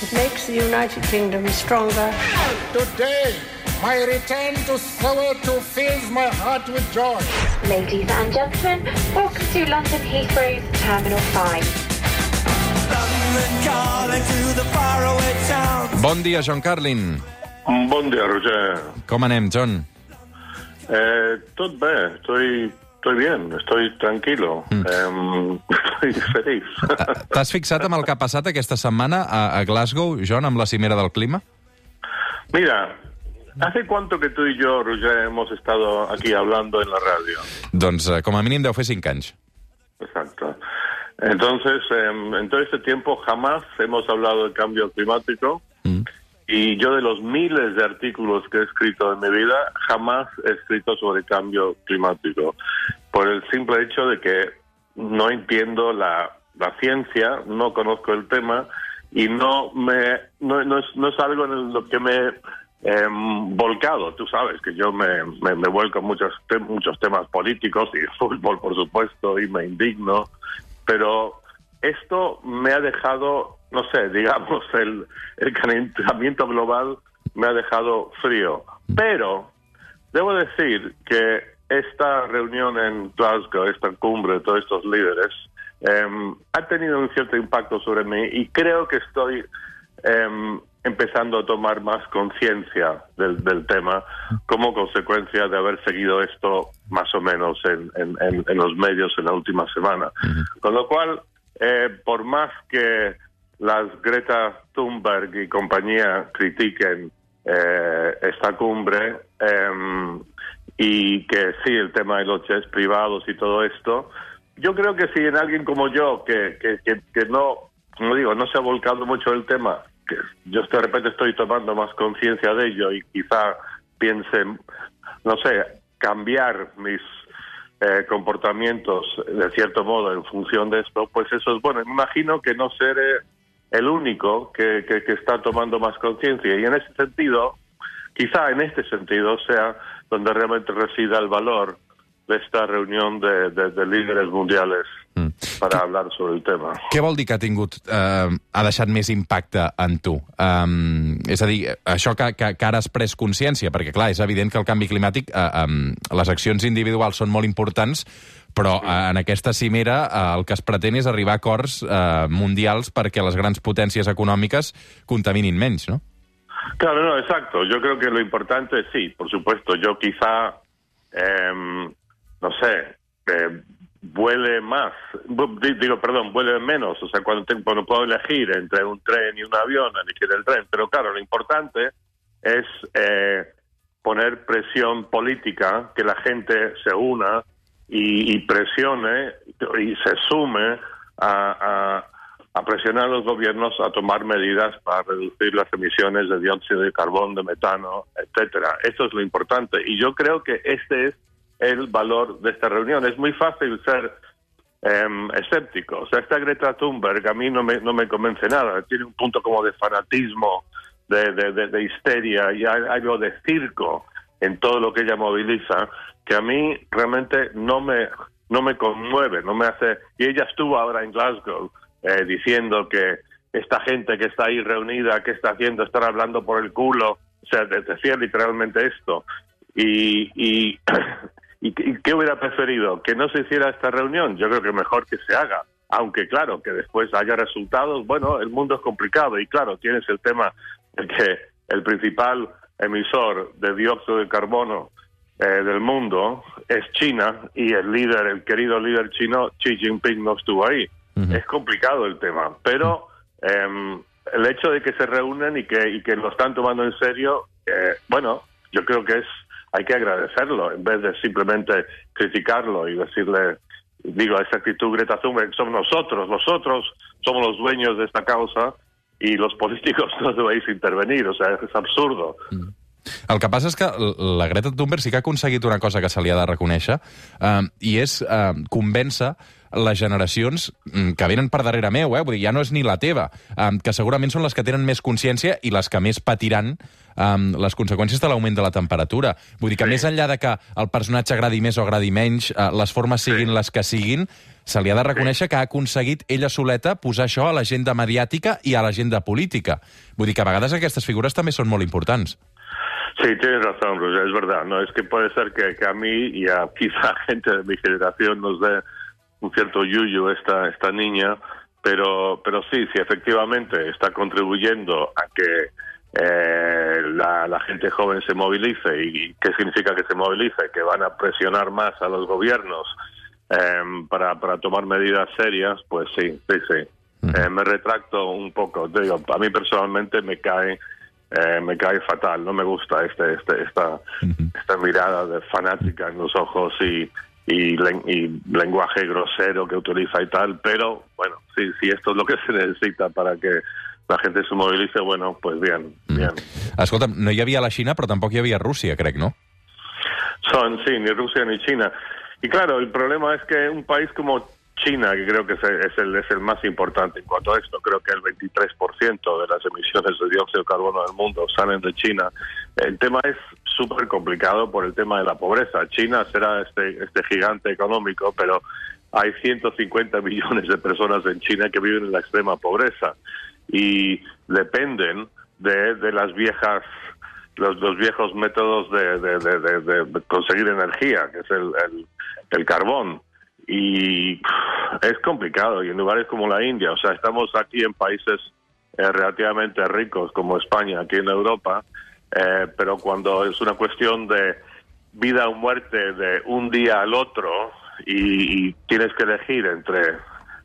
It makes the United Kingdom stronger. Today, my return to Soweto fills my heart with joy. Ladies and gentlemen, welcome to London Heathrow's Terminal 5. Bon dia, John Carlin. Bon dia, Roger. Com anem, John? Eh, tot bé, estoy, estoy bien, estoy tranquilo, eh, estoy feliz. T'has fixat amb el que ha passat aquesta setmana a, a Glasgow, John, amb la cimera del clima? Mira, ¿hace cuánto que tú y yo, Roger, hemos estado aquí hablando en la radio? Doncs eh, com a mínim deu fer 5 anys. Exacto. Entonces, eh, en todo este tiempo jamás hemos hablado de cambio climático y yo de los miles de artículos que he escrito en mi vida, jamás he escrito sobre cambio climático, por el simple hecho de que no entiendo la, la ciencia, no conozco el tema y no me no, no, es, no es algo en lo que me he volcado. Tú sabes que yo me, me, vuelco en muchos, muchos temas políticos y fútbol, por supuesto, y me indigno, pero esto me ha dejado, no sé, digamos, el, el calentamiento global me ha dejado frío. Pero debo decir que esta reunión en Glasgow, esta cumbre de todos estos líderes, em, ha tenido un cierto impacto sobre mí y creo que estoy em, empezando a tomar más conciencia del, del tema como consecuencia de haber seguido esto más o menos en, en- en- en los medios en la última semana. Con lo cual, eh, por más que las Greta Thunberg y compañía critiquen eh, esta cumbre em, y que sí, el tema de los jets privados y todo esto, yo creo que si en alguien como yo, que, que, que, que no, como digo, no se ha volcado mucho el tema, que yo de repente estoy tomando más conciencia de ello y quizá piense, no sé, cambiar mis eh, comportamientos de cierto modo en función de esto, pues eso es bueno. Me imagino que no seré el único que, que, que está tomando más conciencia y en ese sentido, quizá en este sentido sea donde realmente resida el valor de esta reunión de, de- de líderes mundiales para hablar sobre el tema. Què vol dir que ha tingut, eh, ha deixat més impacte en tu? Um, és a dir, això que, que, que ara has pres consciència, perquè clar, és evident que el canvi climàtic, eh, um, les accions individuals són molt importants, però eh, en aquesta cimera eh, el que es pretén és arribar a acords eh, mundials perquè les grans potències econòmiques contaminin menys, no? Claro, no, exacto. Yo creo que lo importante, sí, por supuesto. Yo quizá, em, no sé, eh, vuele más, digo, perdón, vuele menos. O sea, cuando, te- cuando puedo elegir entre un tren y un avión, elegir el tren. Pero claro, lo importante es eh, poner presión política, que la gente se una y, y presione y se sume a, a- presionar a los gobiernos a tomar medidas para reducir las emisiones de dióxido de carbono, de metano, etcétera. Eso es lo importante. Y yo creo que este es el valor de esta reunión. Es muy fácil ser em, escéptico. O sea, esta Greta Thunberg a mí no me, no me convence nada. Tiene un punto como de fanatismo, de, de, de- histeria y algo de circo en todo lo que ella moviliza que a mí realmente no me no me conmueve, no me hace. Y ella estuvo ahora en Glasgow eh, diciendo que esta gente que está ahí reunida, ¿qué está haciendo? Estar hablando por el culo. O sea, de- decía literalmente esto. Y, y, y qué hubiera preferido? Que no se hiciera esta reunión. Yo creo que mejor que se haga. Aunque claro, que después haya resultados, bueno, el mundo es complicado y claro, tienes el tema de que el principal emisor de dióxido de carbono eh, del mundo es China y el líder, el querido líder chino Xi Jinping no estuvo ahí. Es complicado el tema, pero em, el hecho de que se reúnen y que, y que lo están tomando en serio, eh, bueno, yo creo que es hay que agradecerlo en vez de simplemente criticarlo y decirle, digo, esa actitud Greta Thunberg somos nosotros, nosotros somos los dueños de esta causa y los políticos no debéis intervenir, o sea, es absurdo. El que passa és que la Greta Thunberg sí que ha aconseguit una cosa que se li ha de reconèixer, eh, i és eh, convèncer les generacions mm, que venen per darrere meu, eh? vull dir, ja no és ni la teva, um, que segurament són les que tenen més consciència i les que més patiran um, les conseqüències de l'augment de la temperatura. Vull dir que Sí. més enllà de que el personatge agradi més o agradi menys, uh, les formes siguin les que siguin, se li ha de reconèixer que ha aconseguit ella soleta posar això a l'agenda mediàtica i a l'agenda política. Vull dir que a vegades aquestes figures també són molt importants. Sí, tienes razón, Roger, es verdad. No, es que puede ser que, que a mí y a quizá gente de mi generación nos dé un cierto yuyu esta, esta niña, pero, pero sí, sí, efectivamente está contribuyendo a que eh, la, la gente joven se movilice. ¿Y qué significa que se movilice? Que van a presionar más a los gobiernos eh, para, para tomar medidas serias, pues sí, sí, sí. Eh, me retracto un poco. Te digo, a mí personalmente me cae eh, me cae fatal. No me gusta este, este, esta, esta mirada de fanática en los ojos y, y, y lenguaje grosero que utiliza y tal. Pero bueno, sí, si esto es lo que se necesita para que la gente se movilice, bueno, pues bien, bien. Escolta, no hi havia la Xina, però tampoc hi havia Rússia, crec, no? Son, sí, ni Rusia ni China. Y claro, el problema es que un país como China, que creo que es el, es el, es el más importante en cuanto a esto, creo que el 23% de las emisiones de dióxido de carbono del mundo salen de China. El tema es súper complicado por el tema de la pobreza. China será este, este gigante económico, pero hay 150 millones de personas en China que viven en la extrema pobreza y dependen de, de las viejas los, los viejos métodos de, conseguir energía, que es el, el- el carbón. Y es complicado, y en lugares como la India, o sea, estamos aquí en países eh, relativamente ricos como España, aquí en Europa, eh, pero cuando es una cuestión de vida o muerte de un día al otro y, tienes que elegir entre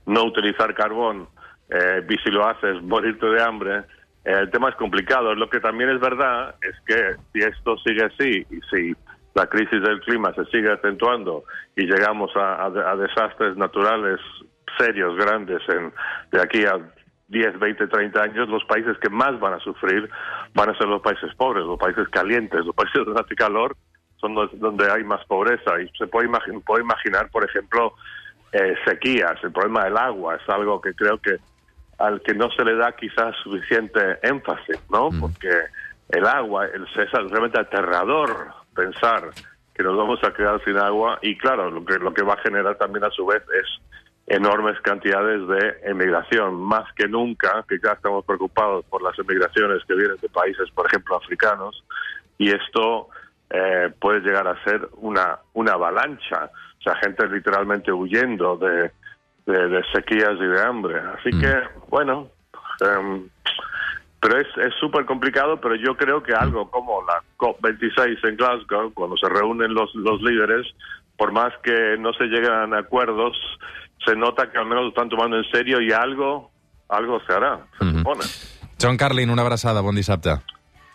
no utilizar carbón eh, y si lo haces morirte de hambre, eh, el tema es complicado. Lo que también es verdad es que si esto sigue así y si la crisis del clima se sigue acentuando y llegamos a, desastres naturales serios, grandes, de aquí a 10, 20, 30 años, los países que más van a sufrir van a ser los países pobres, los países calientes, los países donde hace calor son los- donde hay más pobreza. Y se puede, imagi- puede imaginar, por ejemplo, eh, sequías, el problema del agua es algo que creo que al que no se le da quizás suficiente énfasis, ¿no? Porque el agua el, es realmente aterrador pensar que nos vamos a quedar sin agua y claro, lo que, lo que va a generar también a su vez es enormes cantidades de emigración, más que nunca, que ya estamos preocupados por las emigraciones que vienen de países, por ejemplo, africanos, y esto eh, puede llegar a ser una, una avalancha, o sea, gente literalmente huyendo de, de, de sequías y de hambre. Así que, bueno, em, pero es es súper complicado, pero yo creo que algo como la COP26 en Glasgow, cuando se reúnen los, los líderes, por más que no se lleguen a acuerdos, se nota que al menos lo están tomando en serio y algo, algo se hará, se supone. John Carlin, una abraçada, bon dissabte.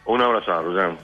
Un abrazo, Roger.